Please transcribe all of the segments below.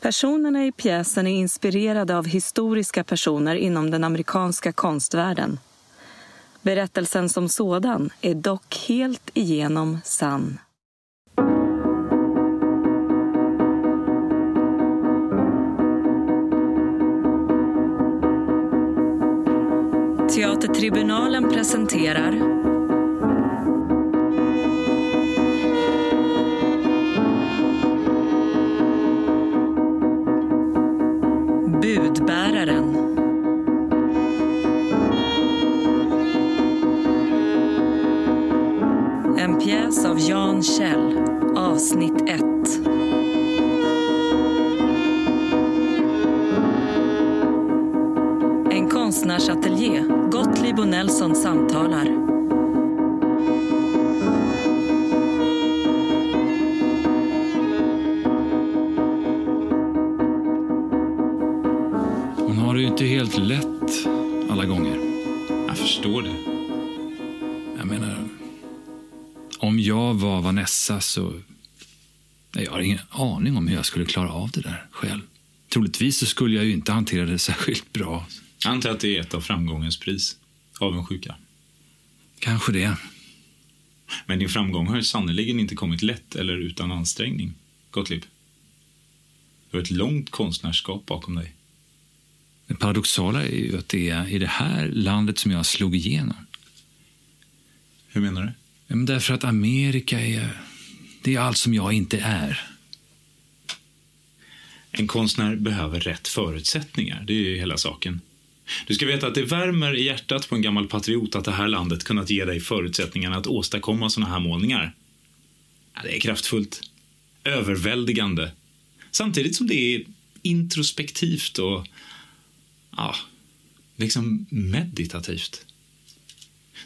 Personerna i pjäsen är inspirerade av historiska personer inom den amerikanska konstvärlden. Berättelsen som sådan är dock helt igenom sann. Teatertribunalen presenterar pjäs av Jan Kjell, avsnitt 1 En konstnärsateljé, Gottlieb och Nelson samtalar. Hon har det ju inte helt lätt alla gånger. Jag förstår det. Om jag var Vanessa så... Jag har ingen aning om hur jag skulle klara av det där själv. Troligtvis så skulle jag ju inte hantera det särskilt bra. Jag antar att det är ett av framgångens pris. Avundsjuka. Kanske det. Men din framgång har ju sannerligen inte kommit lätt eller utan ansträngning, Gottlieb. Du har ett långt konstnärskap bakom dig. Det paradoxala är ju att det är i det här landet som jag slog igenom. Hur menar du? Men därför att Amerika är... Det är allt som jag inte är. En konstnär behöver rätt förutsättningar. Det är ju hela saken. Du ska veta att det värmer i hjärtat på en gammal patriot att det här landet kunnat ge dig förutsättningarna att åstadkomma såna här målningar. Ja, det är kraftfullt. Överväldigande. Samtidigt som det är introspektivt och ja, liksom meditativt.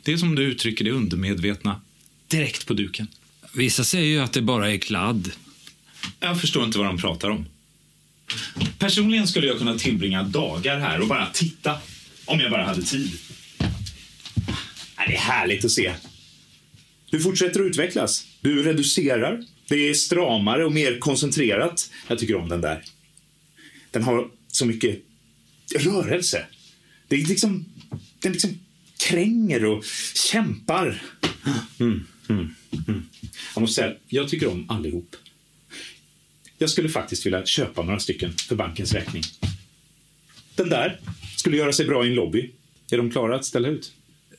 Det är som du uttrycker det undermedvetna direkt på duken. Vissa säger ju att det bara är kladd. Jag förstår inte vad de pratar om. Personligen skulle jag kunna tillbringa dagar här och bara titta. Om jag bara hade tid. Det är härligt att se. Du fortsätter att utvecklas. Du reducerar. Det är stramare och mer koncentrerat. Jag tycker om den där. Den har så mycket rörelse. Det är liksom, den liksom kränger och kämpar. Mm, mm, mm. Jag måste säga, jag tycker om allihop. Jag skulle faktiskt vilja köpa några stycken för bankens räkning. Den där skulle göra sig bra i en lobby. Är de klara att ställa ut?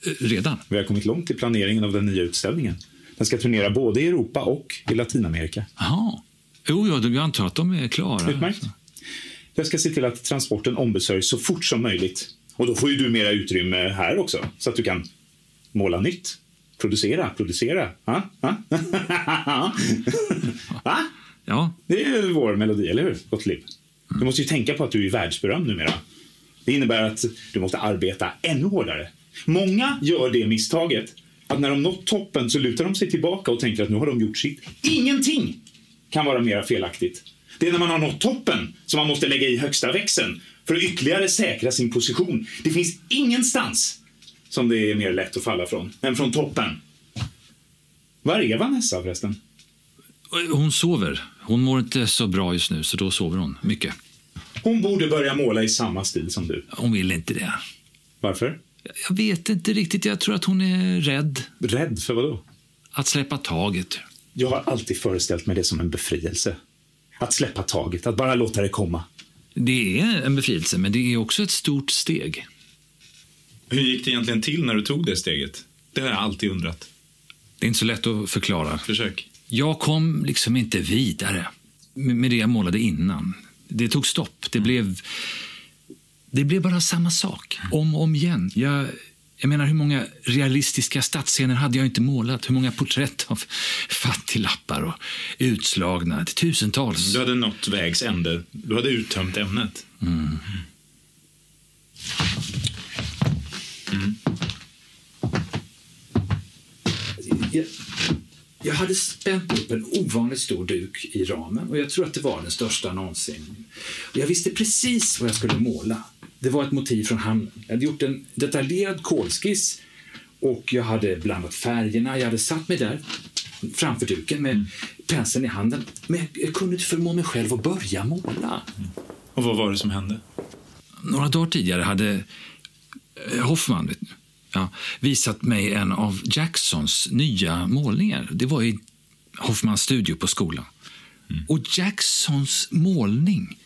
Eh, Redan? Vi har kommit långt i planeringen av den nya utställningen. Den ska turnera både i Europa och i Latinamerika. Jaha. Jo, ja, jag antar att de är klara. Utmärkt. Jag ska se till att transporten ombesörjs så fort som möjligt. Och då får ju du mera utrymme här också, så att du kan måla nytt. Producera, producera. Ha? Ha? Va? Ja, Det är vår melodi, eller hur, Gottlieb? Du måste ju tänka på att du är världsberömd numera. Det innebär att du måste arbeta ännu hårdare. Många gör det misstaget att när de nått toppen så lutar de sig tillbaka och tänker att nu har de gjort sitt. Ingenting kan vara mer felaktigt. Det är när man har nått toppen som man måste lägga i högsta växeln för att ytterligare säkra sin position. Det finns ingenstans som det är mer lätt att falla från än från toppen. Var är Vanessa förresten? hon sover. Hon mår inte så bra just nu, så då sover hon mycket. Hon borde börja måla i samma stil som du. Hon vill inte det. Varför? Jag vet inte riktigt. Jag tror att hon är rädd Rädd för vad då? att släppa taget. Jag har alltid föreställt mig det som en befrielse. Att släppa taget, att bara låta det komma. Det är en befrielse, men det är också ett stort steg. Hur gick det egentligen till när du tog det steget? Det har jag alltid undrat. Det är inte så lätt att förklara. Försök. Jag kom liksom inte vidare med det jag målade innan. Det tog stopp. Det blev, det blev bara samma sak, om och om igen. Jag, jag menar, hur många realistiska stadsscener hade jag inte målat? Hur många porträtt av fattiglappar och utslagna? Tusentals. Du hade nått vägs ände. Du hade uttömt ämnet. Mm. Jag, jag hade spänt upp en ovanligt stor duk i ramen och jag tror att det var den största någonsin. Och jag visste precis vad jag skulle måla. Det var ett motiv från hamnen. Jag hade gjort en detaljerad kolskiss och jag hade blandat färgerna. Jag hade satt mig där framför duken med penseln i handen. Men jag kunde inte förmå mig själv att börja måla. Och vad var det som hände? Några dagar tidigare hade eh, Hoffman vet du, ja, visat mig en av Jacksons nya målningar. Det var i Hoffmans studio på skolan. Och Jacksons målning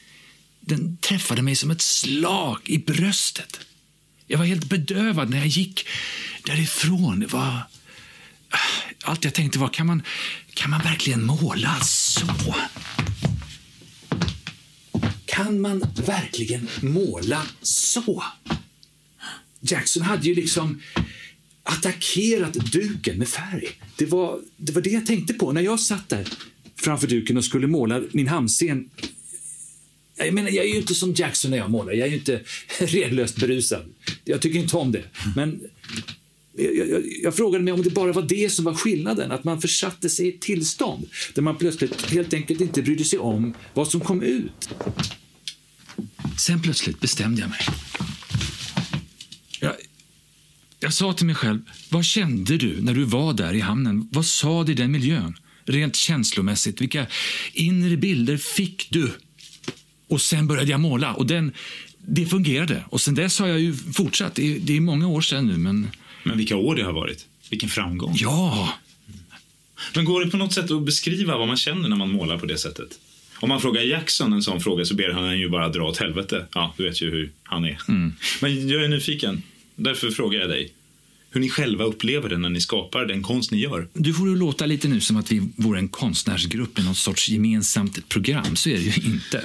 den träffade mig som ett slag i bröstet. Jag var helt bedövad när jag gick därifrån. Det var... Allt jag tänkte var, kan man, kan man verkligen måla så? Kan man verkligen måla så? Jackson hade ju liksom attackerat duken med färg. Det var, det var det jag tänkte på när jag satt där framför duken och skulle måla min hamnscen. Jag menar, jag är ju inte som Jackson när jag målar. Jag är ju inte redlöst berusad. Jag tycker inte om det. Men jag, jag, jag, frågade mig om det bara var det som var skillnaden, att man försatte sig i ett tillstånd där man plötsligt helt enkelt inte brydde sig om vad som kom ut. Sen plötsligt bestämde jag mig. Jag, sa till mig själv, vad kände du när du var där i hamnen? Vad sa det i den miljön? Rent känslomässigt, vilka inre bilder fick du? Och sen började jag måla och den, det fungerade. Och sen dess har jag ju fortsatt. Det är, det är många år sedan nu, men... Men vilka år det har varit. Vilken framgång. Ja! Men går det på något sätt att beskriva vad man känner när man målar på det sättet? Om man frågar Jackson en sån fråga så ber han ju bara dra åt helvete. Ja, du vet ju hur han är. Mm. Men jag är nyfiken. Därför frågar jag dig. Hur ni själva upplever det när ni skapar den konst ni gör. Du får det låta lite nu som att vi vore en konstnärsgrupp i något sorts gemensamt program. Så är det ju inte.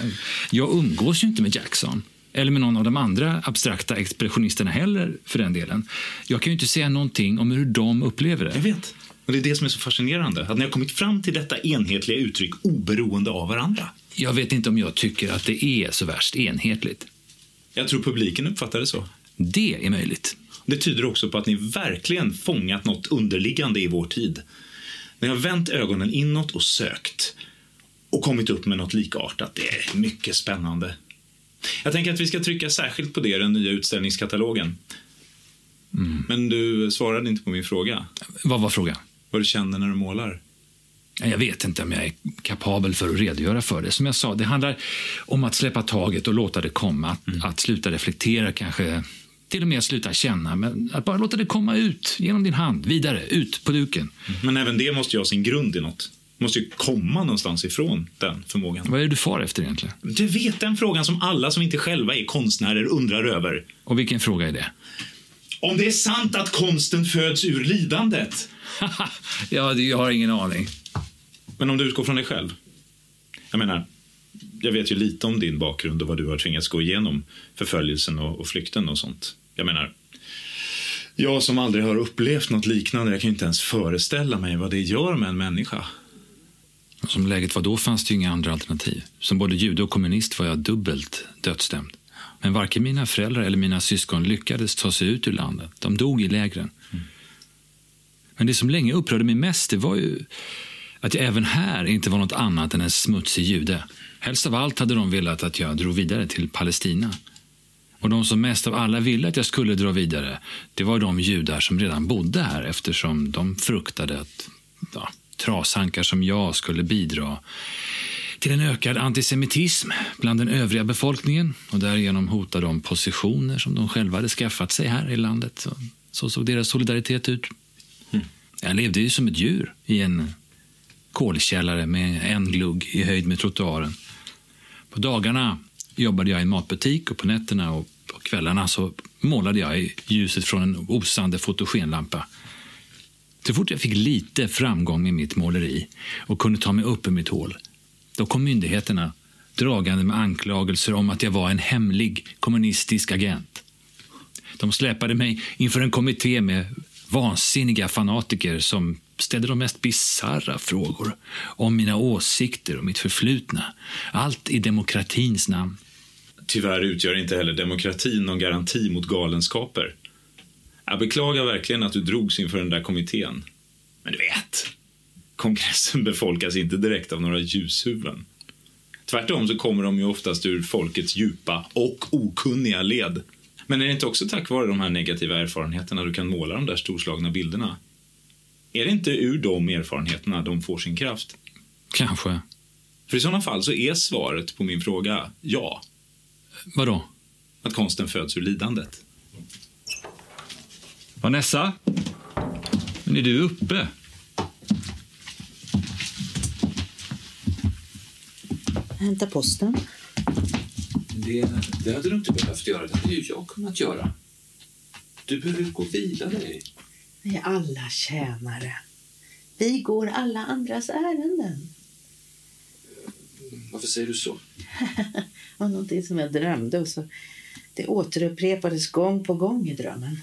Jag umgås ju inte med Jackson. Eller med någon av de andra abstrakta expressionisterna heller, för den delen. Jag kan ju inte säga någonting om hur de upplever det. Jag vet. Och det är det som är så fascinerande. Att ni har kommit fram till detta enhetliga uttryck oberoende av varandra. Jag vet inte om jag tycker att det är så värst enhetligt. Jag tror publiken uppfattar det så. Det är möjligt. Det tyder också på att ni verkligen fångat något underliggande i vår tid. Ni har vänt ögonen inåt och sökt och kommit upp med något likartat. Det är mycket spännande. Jag tänker att vi ska trycka särskilt på det i den nya utställningskatalogen. Mm. Men du svarade inte på min fråga. Vad var frågan? Vad du känner när du målar? Jag vet inte om jag är kapabel för att redogöra för det. Som jag sa, det handlar om att släppa taget och låta det komma. Att, Mm. att sluta reflektera, kanske till och med sluta känna. Men att bara låta det komma ut genom din hand, vidare, ut på duken. Men även det måste ju ha sin grund i något. Måste ju komma någonstans ifrån den förmågan. Vad är det du far efter egentligen? Du vet den frågan som alla som inte själva är konstnärer undrar över. Och vilken fråga är det? Om det är sant att konsten föds ur lidandet. ja, jag har ingen aning. Men om du utgår från dig själv. Jag menar, jag vet ju lite om din bakgrund och vad du har tvingats gå igenom. Förföljelsen och, och flykten och sånt. Jag menar, jag som aldrig har upplevt något liknande, jag kan ju inte ens föreställa mig vad det gör med en människa. Som läget var då fanns det ju inga andra alternativ. Som både jude och kommunist var jag dubbelt dödsdömd. Men varken mina föräldrar eller mina syskon lyckades ta sig ut ur landet. De dog i lägren. Men det som länge upprörde mig mest det var ju att jag även här inte var något annat än en smutsig jude. Helst av allt hade de velat att jag drog vidare till Palestina. Och de som mest av alla ville att jag skulle dra vidare, det var de judar som redan bodde här eftersom de fruktade att ja, trashankar som jag skulle bidra till en ökad antisemitism bland den övriga befolkningen och därigenom hota de positioner som de själva hade skaffat sig här i landet. Så, så såg deras solidaritet ut. Jag levde ju som ett djur i en kolkällare med en glugg i höjd med trottoaren. På dagarna jobbade jag i en matbutik och på nätterna och på kvällarna så målade jag i ljuset från en osande fotogenlampa. Så fort jag fick lite framgång med mitt måleri och kunde ta mig upp ur mitt hål, då kom myndigheterna dragande med anklagelser om att jag var en hemlig kommunistisk agent. De släpade mig inför en kommitté med vansinniga fanatiker som ställde de mest bisarra frågor om mina åsikter och mitt förflutna. Allt i demokratins namn. Tyvärr utgör inte heller demokratin någon garanti mot galenskaper. Jag beklagar verkligen att du drogs inför den där kommittén. Men du vet, kongressen befolkas inte direkt av några ljushuvuden. Tvärtom så kommer de ju oftast ur folkets djupa och okunniga led. Men är det inte också tack vare de här negativa erfarenheterna du kan måla de där storslagna bilderna? Är det inte ur de erfarenheterna de får sin kraft? Kanske. För i sådana fall så är svaret på min fråga ja. Vadå? Att konsten föds ur lidandet. Vanessa? Men är du uppe? Hämta posten. Det, det hade du inte behövt göra. Det hade ju jag kunnat göra. Du behöver gå och vila dig. Vi är alla tjänare. Vi går alla andras ärenden. Varför säger du så? Det var någonting som jag drömde och så det återupprepades gång på gång i drömmen.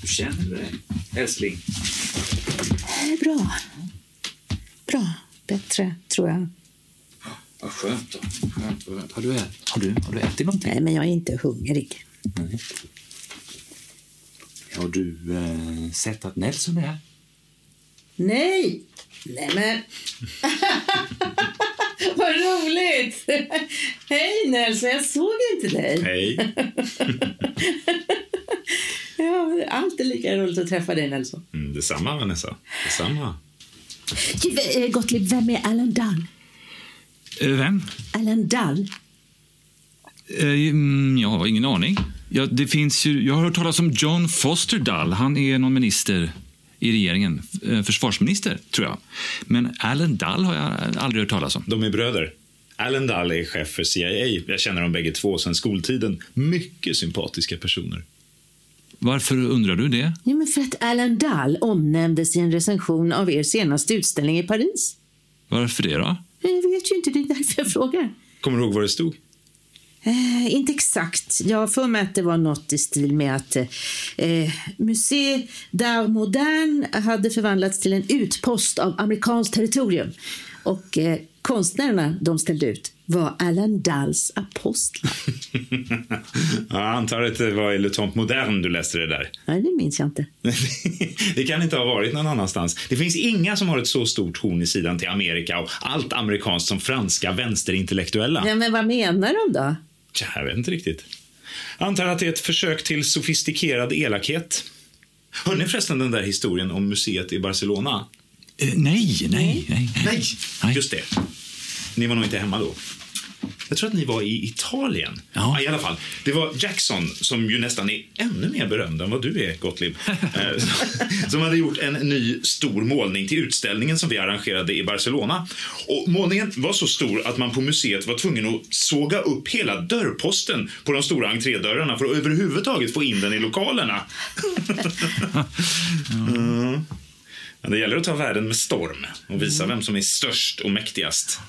Hur känner du dig, älskling? Det är bra. Bra. Bättre, tror jag. Vad skönt. Då. skönt, vad skönt. Har, du har, du, har du ätit någonting? Nej, men jag är inte hungrig. Nej. Har du eh, sett att Nelson är här? Nej! Nej, men... Vad roligt! Hej Nelson, jag såg inte dig. Hej. Ja, alltid lika roligt att träffa dig Nelson. Mm, detsamma, Vanessa. Detsamma. Eh, Gottlieb, vem är Alan Dull? Eh, Vem? Alan Dull? Eh, mm, Jag har ingen aning. Ja, det finns ju, jag har hört talas om John Foster Dull. Han är någon minister i regeringen. Eh, Försvarsminister, tror jag. Men Alan Dull har jag aldrig hört talas om. De är bröder. Alan Dahl är chef för CIA. Jag känner dem bägge två sedan skoltiden. Mycket sympatiska personer. Varför undrar du det? Ja, men för att Alan Dull omnämndes i en recension av er senaste utställning i Paris. Varför det då? Jag vet ju inte, det är därför jag frågar. Kommer du ihåg vad det stod? Eh, inte exakt. Jag har för mig att det var något i stil med att eh, Musée d'Art Moderne hade förvandlats till en utpost av amerikanskt territorium. Och eh, konstnärerna de ställde ut var Alan Dulls apostlar. Ja, jag antar att det var i Le Temps Moderne du läste det där. Nej, det minns jag inte. det kan inte ha varit någon annanstans. Det finns inga som har ett så stort horn i sidan till Amerika och allt amerikanskt som franska vänsterintellektuella. Ja, men vad menar de då? Jag vet inte riktigt. Antar att det är ett försök till sofistikerad elakhet. Hörde ni förresten den där historien om museet i Barcelona? Eh, nej, nej, nej. Nej, Nej. just det. Ni var nog inte hemma då. Jag tror att ni var i Italien. Ja. I alla fall. Det var Jackson, som ju nästan är ännu mer berömd än vad du är, Gottlieb. eh, som hade gjort en ny stor målning till utställningen som vi arrangerade i Barcelona. Och målningen var så stor att man på museet var tvungen att såga upp hela dörrposten på de stora entrédörrarna för att överhuvudtaget få in den i lokalerna. Mm. Ja, det gäller att ta världen med storm och visa vem som är störst och mäktigast.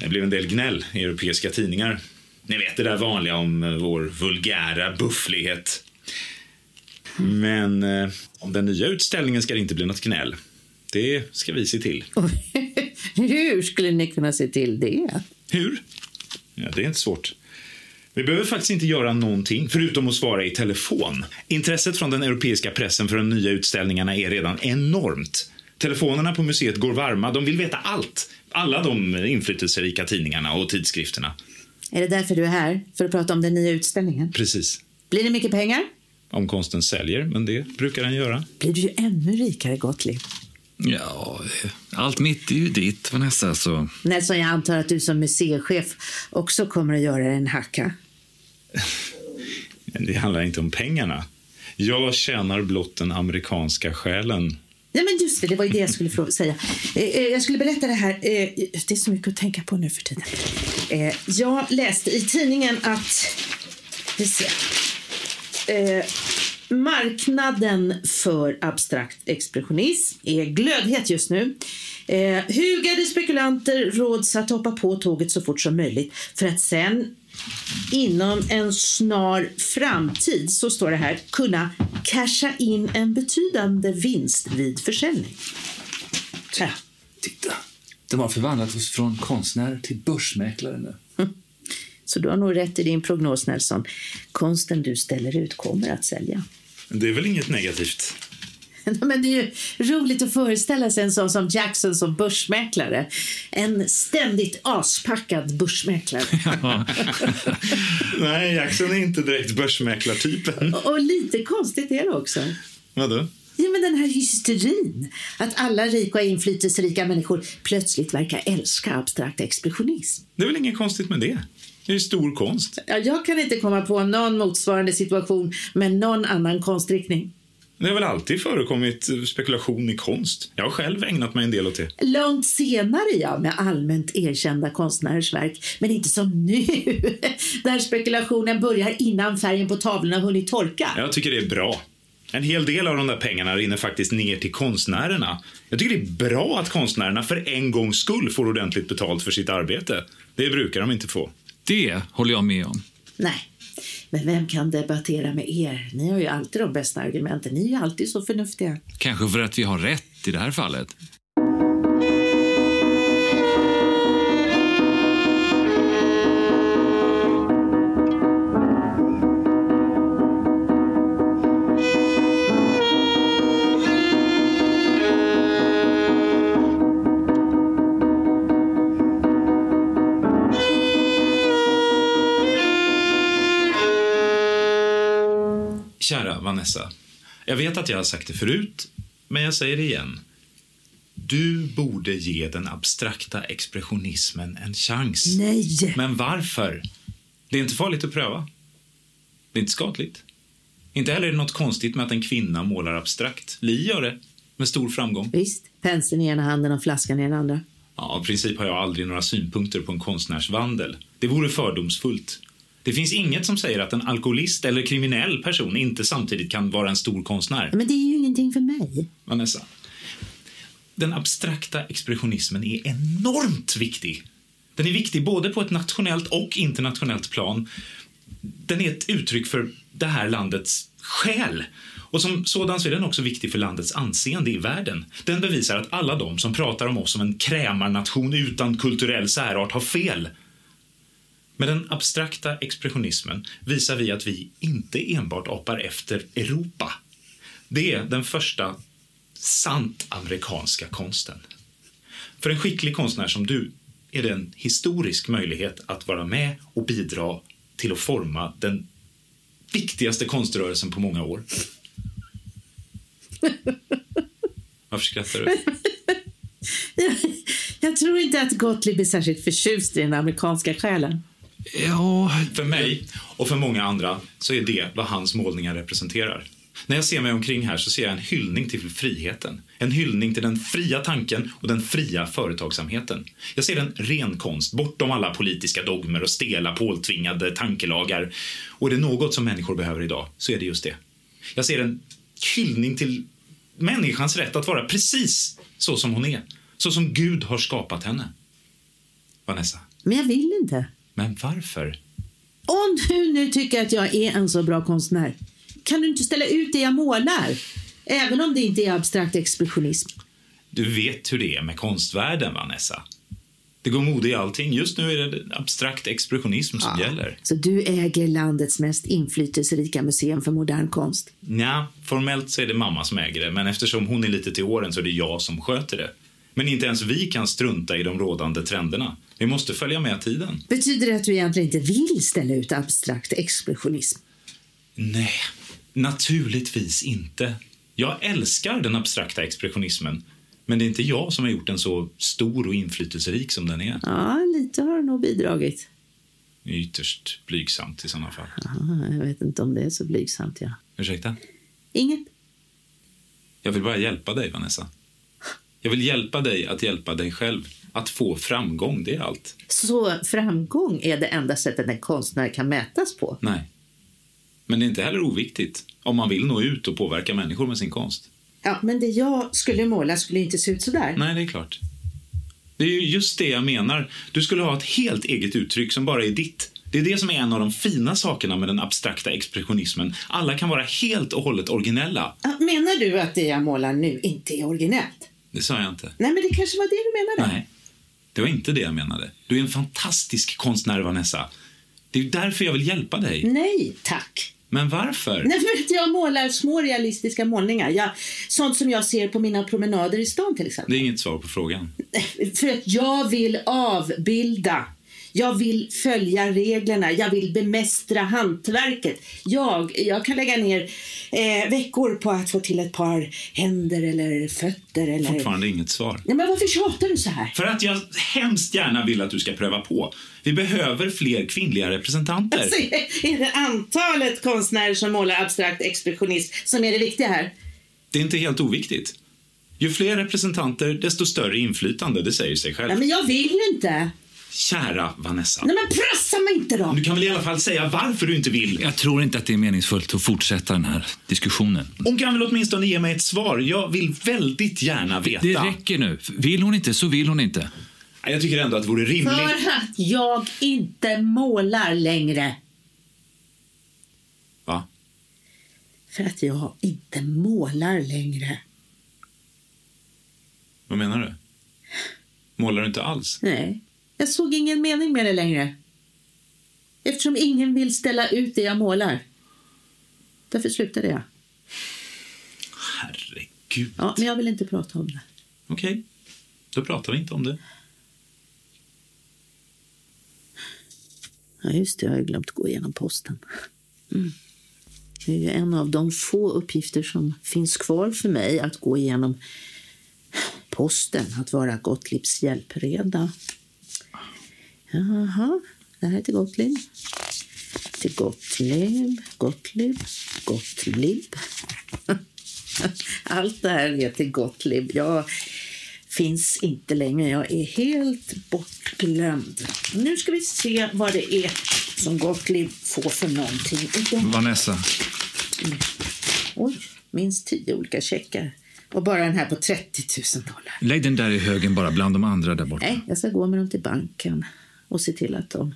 Det blev en del gnäll i europeiska tidningar. Ni vet det där vanliga om eh, vår vulgära bufflighet. Men eh, om den nya utställningen ska det inte bli något gnäll. Det ska vi se till. Hur skulle ni kunna se till det? Hur? Ja, det är inte svårt. Vi behöver faktiskt inte göra någonting förutom att svara i telefon. Intresset från den europeiska pressen för de nya utställningarna är redan enormt. Telefonerna på museet går varma. De vill veta allt. Alla de inflytelserika tidningarna och tidskrifterna. Är det därför du är här? För att prata om den nya utställningen? Precis. Blir det mycket pengar? Om konsten säljer, men det brukar den göra. Blir du ju ännu rikare, Gottlieb. Ja, allt mitt är ju ditt, Vanessa. Så. Nelson, jag antar att du som museichef också kommer att göra en hacka. Det handlar inte om pengarna. Jag tjänar blott den amerikanska själen. Nej men just det, det var ju det jag skulle säga. Eh, eh, jag skulle berätta det här. Eh, det är så mycket att tänka på nu för tiden. Eh, jag läste i tidningen att... Vi ser. Eh, marknaden för abstrakt expressionism är glödhet just nu. Eh, hugade spekulanter råds att hoppa på tåget så fort som möjligt för att sen inom en snar framtid, så står det här, kunna casha in en betydande vinst vid försäljning. Ja. Titta, de har förvandlat oss från konstnärer till börsmäklare nu. Så du har nog rätt i din prognos, Nelson. Konsten du ställer ut kommer att sälja. Det är väl inget negativt? Men det är ju roligt att föreställa sig en sån som Jackson som börsmäklare. En ständigt aspackad börsmäklare. Nej, Jackson är inte direkt börsmäklartypen. Och, och lite konstigt är det också. Vadå? Ja, men den här hysterin. Att alla rika och inflytelserika människor plötsligt verkar älska abstrakt expressionism. Det är väl inget konstigt med det? Det är stor konst. Ja, jag kan inte komma på någon motsvarande situation med någon annan konstriktning. Det har väl alltid förekommit spekulation i konst. Jag har själv ägnat mig en del åt det. Långt senare, ja, med allmänt erkända konstnärers verk. Men inte som nu, där spekulationen börjar innan färgen på tavlorna hunnit torka. Jag tycker det är bra. En hel del av de där pengarna rinner faktiskt ner till konstnärerna. Jag tycker det är bra att konstnärerna för en gångs skull får ordentligt betalt för sitt arbete. Det brukar de inte få. Det håller jag med om. Nej, men vem kan debattera med er? Ni har ju alltid de bästa argumenten. Ni är ju alltid så förnuftiga. Kanske för att vi har rätt i det här fallet. Vanessa. Jag vet att jag har sagt det förut, men jag säger det igen. Du borde ge den abstrakta expressionismen en chans. Nej! Men varför? Det är inte farligt att pröva. Det är inte skadligt. Inte heller är det något konstigt med att en kvinna målar abstrakt. Li gör det, med stor framgång. Visst, penseln i ena handen och flaskan i den andra. Ja, i princip har jag aldrig några synpunkter på en konstnärsvandel. Det vore fördomsfullt. Det finns inget som säger att en alkoholist eller kriminell person inte samtidigt kan vara en stor konstnär. Men det är ju ingenting för mig. Vanessa, den abstrakta expressionismen är enormt viktig. Den är viktig både på ett nationellt och internationellt plan. Den är ett uttryck för det här landets själ. Och som sådan så är den också viktig för landets anseende i världen. Den bevisar att alla de som pratar om oss som en krämarnation utan kulturell särart har fel. Med den abstrakta expressionismen visar vi att vi inte enbart apar efter Europa. Det är den första sant amerikanska konsten. För en skicklig konstnär som du är det en historisk möjlighet att vara med och bidra till att forma den viktigaste konströrelsen på många år. Varför skrattar du? Jag tror inte att Gottlieb är särskilt förtjust i den amerikanska själen. Ja, För mig och för många andra så är det vad hans målningar representerar. När jag ser mig omkring här så ser jag en hyllning till friheten. En hyllning till den fria tanken och den fria företagsamheten. Jag ser en ren konst, bortom alla politiska dogmer och stela påtvingade tankelagar. Och är det något som människor behöver idag så är det just det. Jag ser en hyllning till människans rätt att vara precis så som hon är. Så som Gud har skapat henne. Vanessa, Men jag vill inte. Men varför? Om du nu tycker att jag är en så bra konstnär, kan du inte ställa ut det jag målar? Även om det inte är abstrakt expressionism. Du vet hur det är med konstvärlden, Vanessa. Det går mode i allting. Just nu är det abstrakt expressionism som gäller. Så du äger landets mest inflytelserika museum för modern konst. Nja, formellt så är det mamma som äger det, men eftersom hon är lite till åren så är det jag som sköter det. Men inte ens vi kan strunta i de rådande trenderna. Vi måste följa med tiden. Betyder det att du egentligen inte vill ställa ut abstrakt expressionism? Nej, naturligtvis inte. Jag älskar den abstrakta expressionismen, men det är inte jag som har gjort den så stor och inflytelserik som den är. Ja, lite har du nog bidragit. Ytterst blygsamt i sådana fall. Ja, jag vet inte om det är så blygsamt, ja. Ursäkta? Inget. Jag vill bara hjälpa dig, Vanessa. Jag vill hjälpa dig att hjälpa dig själv. Att få framgång, det är allt. Så framgång är det enda sättet en konstnär kan mätas på? Nej. Men det är inte heller oviktigt om man vill nå ut och påverka människor med sin konst. Ja, men det jag skulle måla skulle inte se ut så där. Nej, det är klart. Det är ju just det jag menar. Du skulle ha ett helt eget uttryck som bara är ditt. Det är det som är en av de fina sakerna med den abstrakta expressionismen. Alla kan vara helt och hållet originella. Menar du att det jag målar nu inte är originellt? Det sa jag inte. Nej, men det kanske var det du menade. Nej, det var inte det jag menade. Du är en fantastisk konstnär, Vanessa. Det är därför jag vill hjälpa dig. Nej, tack. Men varför? Nej, för att jag målar små realistiska målningar. Jag, sånt som jag ser på mina promenader i stan till exempel. Det är inget svar på frågan. För att jag vill avbilda. Jag vill följa reglerna. Jag vill bemästra hantverket. Jag, jag kan lägga ner eh, veckor på att få till ett par händer eller fötter. Eller... Fortfarande inget svar. Nej, men varför tjatar du så här? För att jag hemskt gärna vill att du ska pröva på. Vi behöver fler kvinnliga representanter. Alltså, är det antalet konstnärer som målar abstrakt expressionism som är det viktiga här? Det är inte helt oviktigt. Ju fler representanter, desto större inflytande. Det säger sig själv. Nej, men jag vill inte. Kära Vanessa. Nej, men pressa mig inte då. Du kan väl i alla fall säga varför du inte vill? Jag tror inte att det är meningsfullt att fortsätta den här diskussionen. Hon kan väl åtminstone ge mig ett svar? Jag vill väldigt gärna veta. Det räcker nu. Vill hon inte så vill hon inte. Jag tycker ändå att det vore rimligt. För att jag inte målar längre. Va? För att jag inte målar längre. Vad menar du? Målar du inte alls? Nej, jag såg ingen mening med det längre. Eftersom ingen vill ställa ut det jag målar. Därför slutade jag. Herregud. Ja, men jag vill inte prata om det. Okej, då pratar vi inte om det. Ja, just det. Jag har glömt gå igenom posten. Mm. Det är ju en av de få uppgifter som finns kvar för mig att gå igenom posten, att vara Gottliebs hjälpreda. Jaha, det här är till Gottlieb. Till Gottlieb, Gottlieb, Gottlieb. Allt det här är till Gottlieb. Jag finns inte längre. Jag är helt bortglömd. Nu ska vi se vad det är som Gottlieb får för någonting. Vanessa, Oj, minst tio olika checkar. Och bara den här på 30 000 dollar. lägg den där i högen bara bland de andra där borta. Nej, jag ska gå med dem till banken och se till att de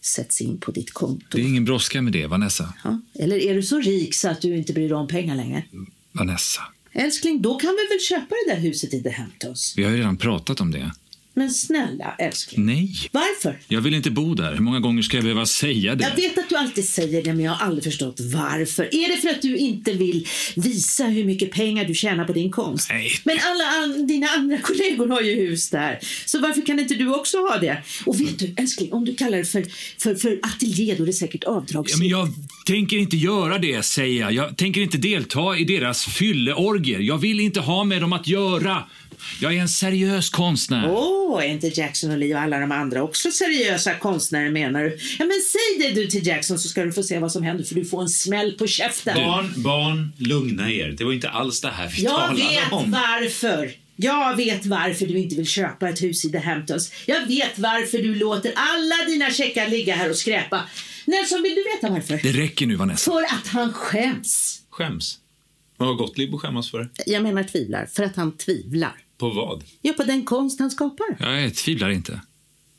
sätts in på ditt konto. Det är ingen brådska med det, Vanessa. Ja. Eller är du så rik så att du inte bryr dig om pengar längre? Vanessa, Älskling, då kan vi väl köpa det där huset i The Hamptons? vi har ju redan pratat om det. Men snälla älskling, Nej, varför? jag vill inte bo där. Hur många gånger ska jag behöva säga det? Jag vet att du alltid säger det, men jag har aldrig förstått varför. Är det för att du inte vill visa hur mycket pengar du tjänar på din konst? Nej. Men alla an dina andra kollegor har ju hus där. Så varför kan inte du också ha det? Och vet du, älskling, om du kallar det för, för, för ateljé, då är det säkert Ja, avdragsgillt. men jag tänker inte göra det, säger jag. Jag tänker inte delta i deras fylleorgier. Jag vill inte ha med dem att göra. Jag är en seriös konstnär. Åh, är inte Jackson och Lee och alla de andra också seriösa konstnärer menar du? Ja, men säg det du till Jackson så ska du få se vad som händer för du får en smäll på käften. Barn, barn, lugna er. Det var inte alls det här vi Jag talade vet om. varför. Jag vet varför du inte vill köpa ett hus i The Hamptons. Jag vet varför du låter alla dina checkar ligga här och skräpa. Nelson, vill du veta varför? Det räcker nu, Vanessa. För att han skäms. Skäms. Vad har Gottlieb att skämmas för? Jag menar tvivlar, för att han tvivlar. På vad? Ja, på den konst han skapar. Jag tvivlar inte.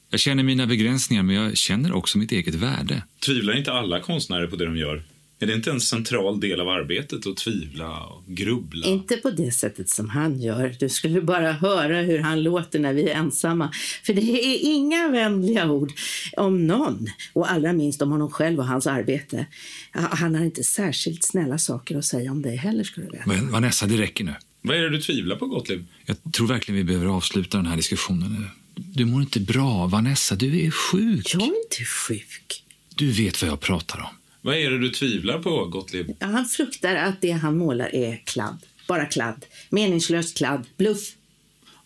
Jag känner mina begränsningar, men jag känner också mitt eget värde. Tvivlar inte alla konstnärer på det de gör? Är det inte en central del av arbetet att tvivla och grubbla? Inte på det sättet som han gör. Du skulle bara höra hur han låter när vi är ensamma. För det är inga vänliga ord om någon. Och allra minst om honom själv och hans arbete. Han har inte särskilt snälla saker att säga om dig heller, ska du veta. Men Vanessa, det räcker nu. Vad är det du tvivlar på, Gottlieb? Jag tror verkligen vi behöver avsluta den här diskussionen nu. Du mår inte bra, Vanessa. Du är sjuk. Jag är inte sjuk. Du vet vad jag pratar om. Vad är det du tvivlar på, Gottlieb? Ja, han fruktar att det han målar är kladd. Bara kladd. Meningslöst kladd. Bluff.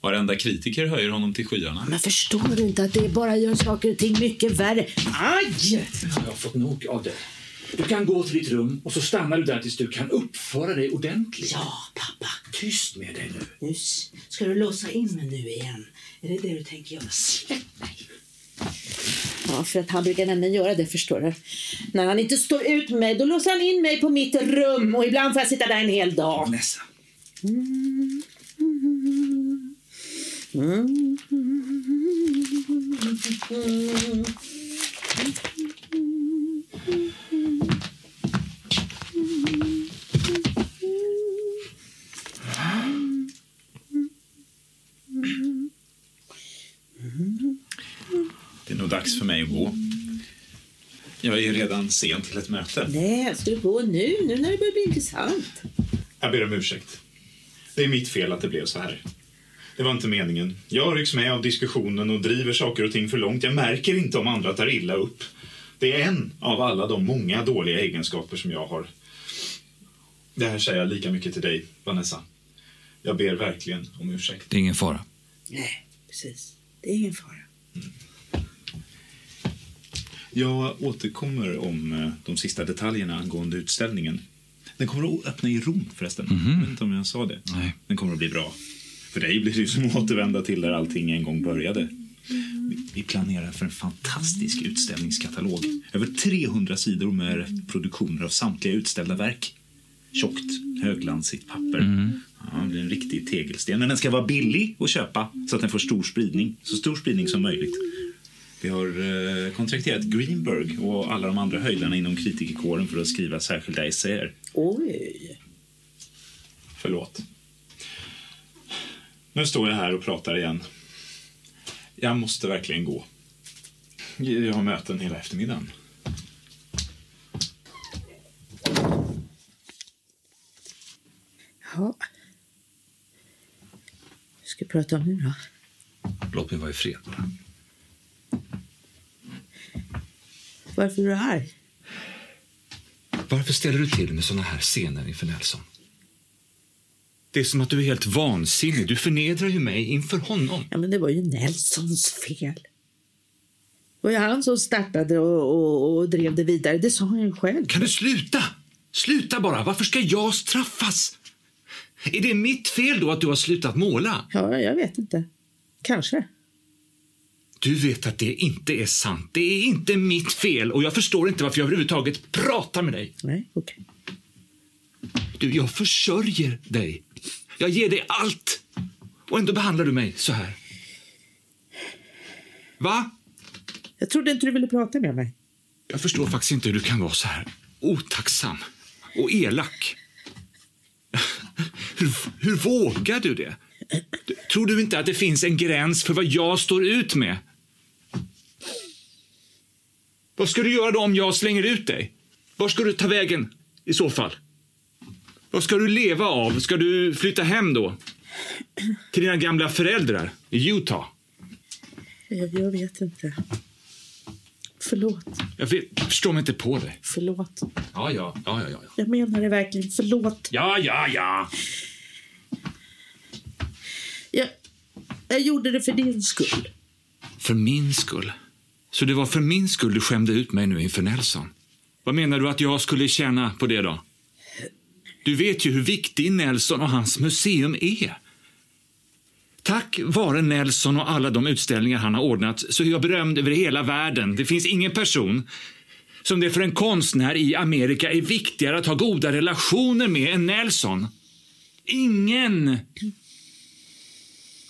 Varenda kritiker höjer honom till skyarna. Men förstår du inte att det bara gör saker och ting mycket värre? Aj! Jag har fått nog av det. Du kan gå till ditt rum och så stannar du där tills du kan uppföra dig ordentligt. Ja, pappa. Tyst med dig nu. Nu ska du låsa in mig nu igen. Är det det du tänker göra? Släpp mig. Ja, för att han brukar nämligen göra det, förstår du. När han inte står ut med mig, då låser han in mig på mitt rum och ibland får jag sitta där en hel dag. Vanessa. Det är nog dags för mig att gå. Jag är redan sen till ett möte. Nej, ska du gå nu? Nu när det börjar bli intressant. Jag ber om ursäkt. Det är mitt fel att det blev så här. Det var inte meningen. Jag rycks med av diskussionen och driver saker och ting för långt. Jag märker inte om andra tar illa upp. Det är en av alla de många dåliga egenskaper som jag har. Det här säger jag lika mycket till dig, Vanessa. Jag ber verkligen om ursäkt. Det är ingen fara. Nej, precis. Det är ingen fara. Jag återkommer om eh, de sista detaljerna angående utställningen. Den kommer att öppna i Rom förresten. Jag vet inte om jag sa det. Nej. Den kommer att bli bra. För dig blir det ju som att återvända till där allting en gång började. Vi- planerar för en fantastisk utställningskatalog. Över 300 sidor med reproduktioner av samtliga utställda verk. Tjockt, höglansigt papper. Ja, det blir en riktig tegelsten. Men den ska vara billig att köpa så att den får stor spridning. Så stor spridning som möjligt. Vi har eh, kontrakterat Greenberg och alla de andra höjdarna inom kritikerkåren för att skriva särskilda essäer. Oj. Förlåt. Nu står jag här och pratar igen. Jag måste verkligen gå. Jag har möten hela eftermiddagen. Ja. Vad ska vi prata om nu då? Låt mig vara i fred bara. Varför är du arg? Varför ställer du till med såna här scener inför Nelson? Det är som att du är helt vansinnig. Du förnedrar ju mig inför honom. Ja, men det var ju Nelsons fel. Det var ju han som startade och, och, och drev det vidare. Det sa han ju själv. Kan du sluta? Sluta bara. Varför ska jag straffas? Är det mitt fel då att du har slutat måla? Ja, jag vet inte. Kanske. Du vet att det inte är sant. Det är inte mitt fel och jag förstår inte varför jag överhuvudtaget pratar med dig. Nej, okej. Du, jag försörjer dig. Jag ger dig allt. Och ändå behandlar du mig så här. Va? Jag trodde inte du ville prata med mig. Jag förstår faktiskt inte hur du kan vara så här otacksam och elak. Hur, hur vågar du det? Tror du inte att det finns en gräns för vad jag står ut med? Vad ska du göra då om jag slänger ut dig? Var ska du ta vägen i så fall? Vad ska du leva av? Ska du flytta hem då? Till dina gamla föräldrar i Utah? Jag, jag vet inte. Förlåt. Jag, vet, jag förstår mig inte på dig. Förlåt. Ja, ja, ja, ja, ja. Jag menar det verkligen. Förlåt. Ja, ja, ja. Jag, jag gjorde det för din skull. För min skull? Så det var för min skull du skämde ut mig nu inför Nelson? Vad menar du att jag skulle tjäna på det då? Du vet ju hur viktig Nelson och hans museum är. Tack vare Nelson och alla de utställningar han har ordnat så är jag berömd över hela världen. Det finns ingen person som det för en konstnär i Amerika är viktigare att ha goda relationer med än Nelson. Ingen!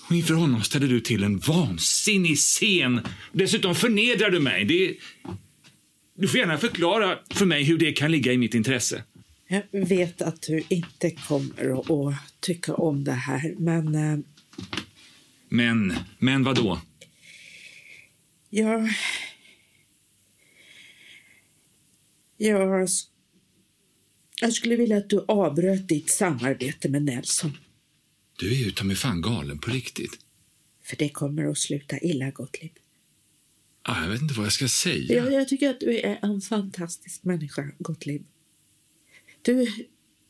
Och inför honom ställer du till en vansinnig scen. Dessutom förnedrar du mig. Det... Du får gärna förklara för mig hur det kan ligga i mitt intresse. Jag vet att du inte kommer att, tycka om det här, men eh, Men, men vad då? jag... Jag, jag skulle vilja att du avbröt ditt samarbete med Nelson. Du är ju ta mig fan galen på riktigt. För det kommer att sluta illa, Gottlieb. Ah, jag vet inte vad jag ska säga. Jag, jag tycker att du är en fantastisk människa, Gottlieb. Du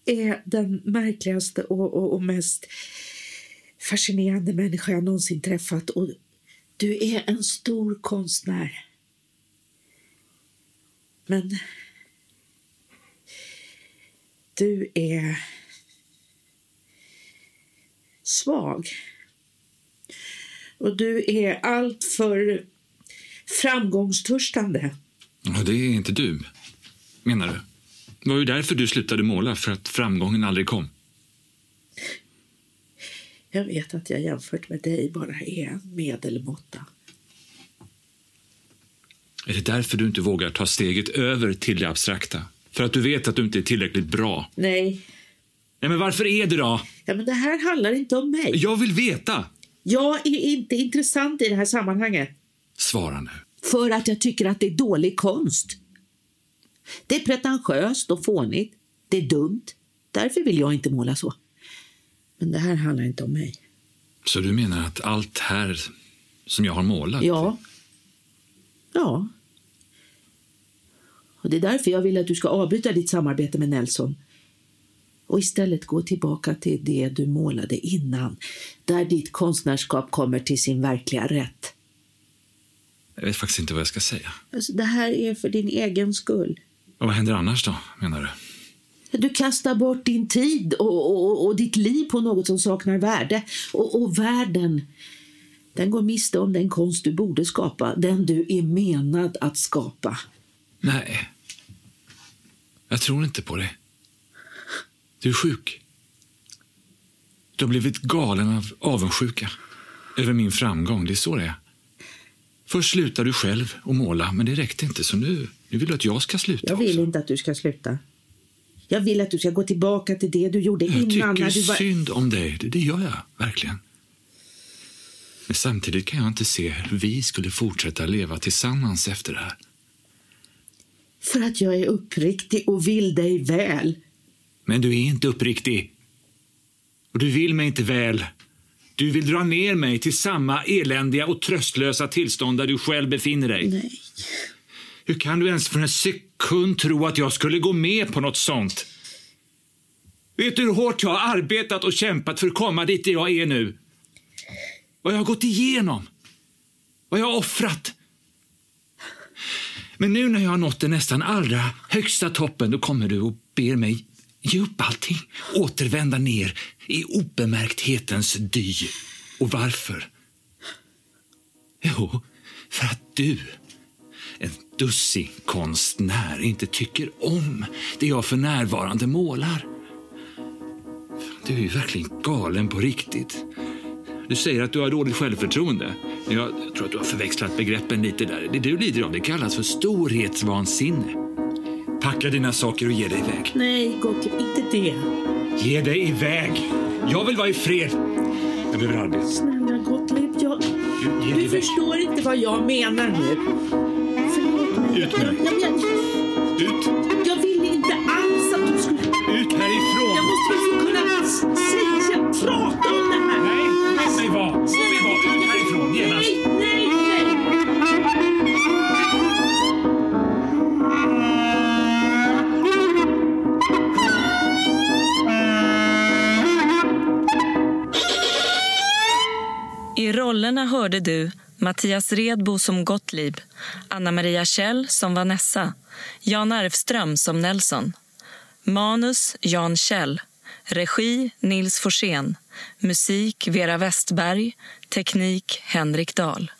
är den märkligaste och, och, och mest fascinerande människa jag någonsin träffat. Och du är en stor konstnär. Men du är svag. Och du är alltför framgångstörstande. Ja, det är inte du, menar du? Det var ju därför du slutade måla, för att framgången aldrig kom. Jag vet att jag jämfört med dig bara är en medelmåtta. Är det därför du inte vågar ta steget över till det abstrakta? För att du vet att du inte är tillräckligt bra? Nej, Nej, men varför är det då? ja, men det här handlar inte om mig. Jag vill veta! Jag är inte intressant i det här sammanhanget. Svara nu. För att jag tycker att det är dålig konst. Det är pretentiöst och fånigt. Det är dumt. Därför vill jag inte måla så. Men det här handlar inte om mig. Så du menar att allt här som jag har målat? Ja. Ja. Och det är därför jag vill att du ska avbryta ditt samarbete med Nelson och istället gå tillbaka till det du målade innan, där ditt konstnärskap kommer till sin verkliga rätt. Jag vet faktiskt inte vad jag ska säga. Alltså, det här är för din egen skull. Och vad händer annars då, menar du? Du kastar bort din tid och, och, och ditt liv på något som saknar värde. Och, och världen, den går miste om den konst du borde skapa, den du är menad att skapa. Nej. Jag tror inte på det. Du är sjuk. Du har blivit galen av avundsjuka över min framgång. Det är så det är. Först slutade du själv att måla, men det räckte inte. Så nu, nu vill du att jag ska sluta Jag vill också. inte att du ska sluta. Jag vill att du ska gå tillbaka till det du gjorde Jag innan. tycker När du var... synd om dig. Det, det gör jag verkligen. Men samtidigt kan jag inte se hur vi skulle fortsätta leva tillsammans efter det här. För att jag är uppriktig och vill dig väl. Men du är inte uppriktig. Och du vill mig inte väl. Du vill dra ner mig till samma eländiga och tröstlösa tillstånd där du själv befinner dig. Nej. Hur kan du ens för en sekund tro att jag skulle gå med på något sånt? Vet du hur hårt jag har arbetat och kämpat för att komma dit där jag är nu? Vad jag har gått igenom? Vad jag har offrat? Men nu när jag har nått den nästan allra högsta toppen, då kommer du och ber mig ge upp allting. Återvända ner i obemärkthetens dy. Och varför? Jo, för att du, en dussinkonstnär, inte tycker om det jag för närvarande målar. Du är ju verkligen galen på riktigt. Du säger att du har dåligt självförtroende. Jag tror att du har förväxlat begreppen lite där. Det du lider av det kallas för storhetsvansinne. Packa dina saker och ge dig iväg. Nej, Gottlieb, inte det. Ge dig iväg! Jag vill vara i fred. Jag behöver arbete. Snälla Gottlieb, jag... Du, Du förstår inte vad jag menar nu. Förlåt mig. Ut med dig. Hörde du Mattias Redbo som Gottlieb, Anna Maria Kjell som Vanessa, Jan Arvström som Nelson. Manus Jan Kjell. Regi Nils Forsén. Musik Vera Westberg. Teknik Henrik Dahl.